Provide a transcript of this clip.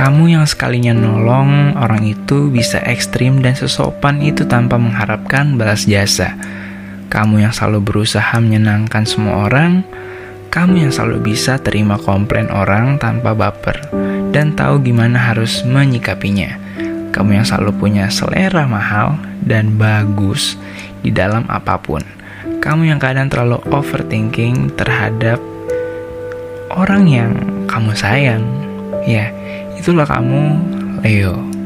Kamu yang sekalinya nolong orang itu bisa ekstrim dan sesopan itu tanpa mengharapkan balas jasa. Kamu yang selalu berusaha menyenangkan semua orang, kamu yang selalu bisa terima komplain orang tanpa baper dan tahu gimana harus menyikapinya. Kamu yang selalu punya selera mahal dan bagus di dalam apa pun. Kamu yang kadang terlalu overthinking terhadap orang yang kamu sayang. Ya, itulah kamu, Leo.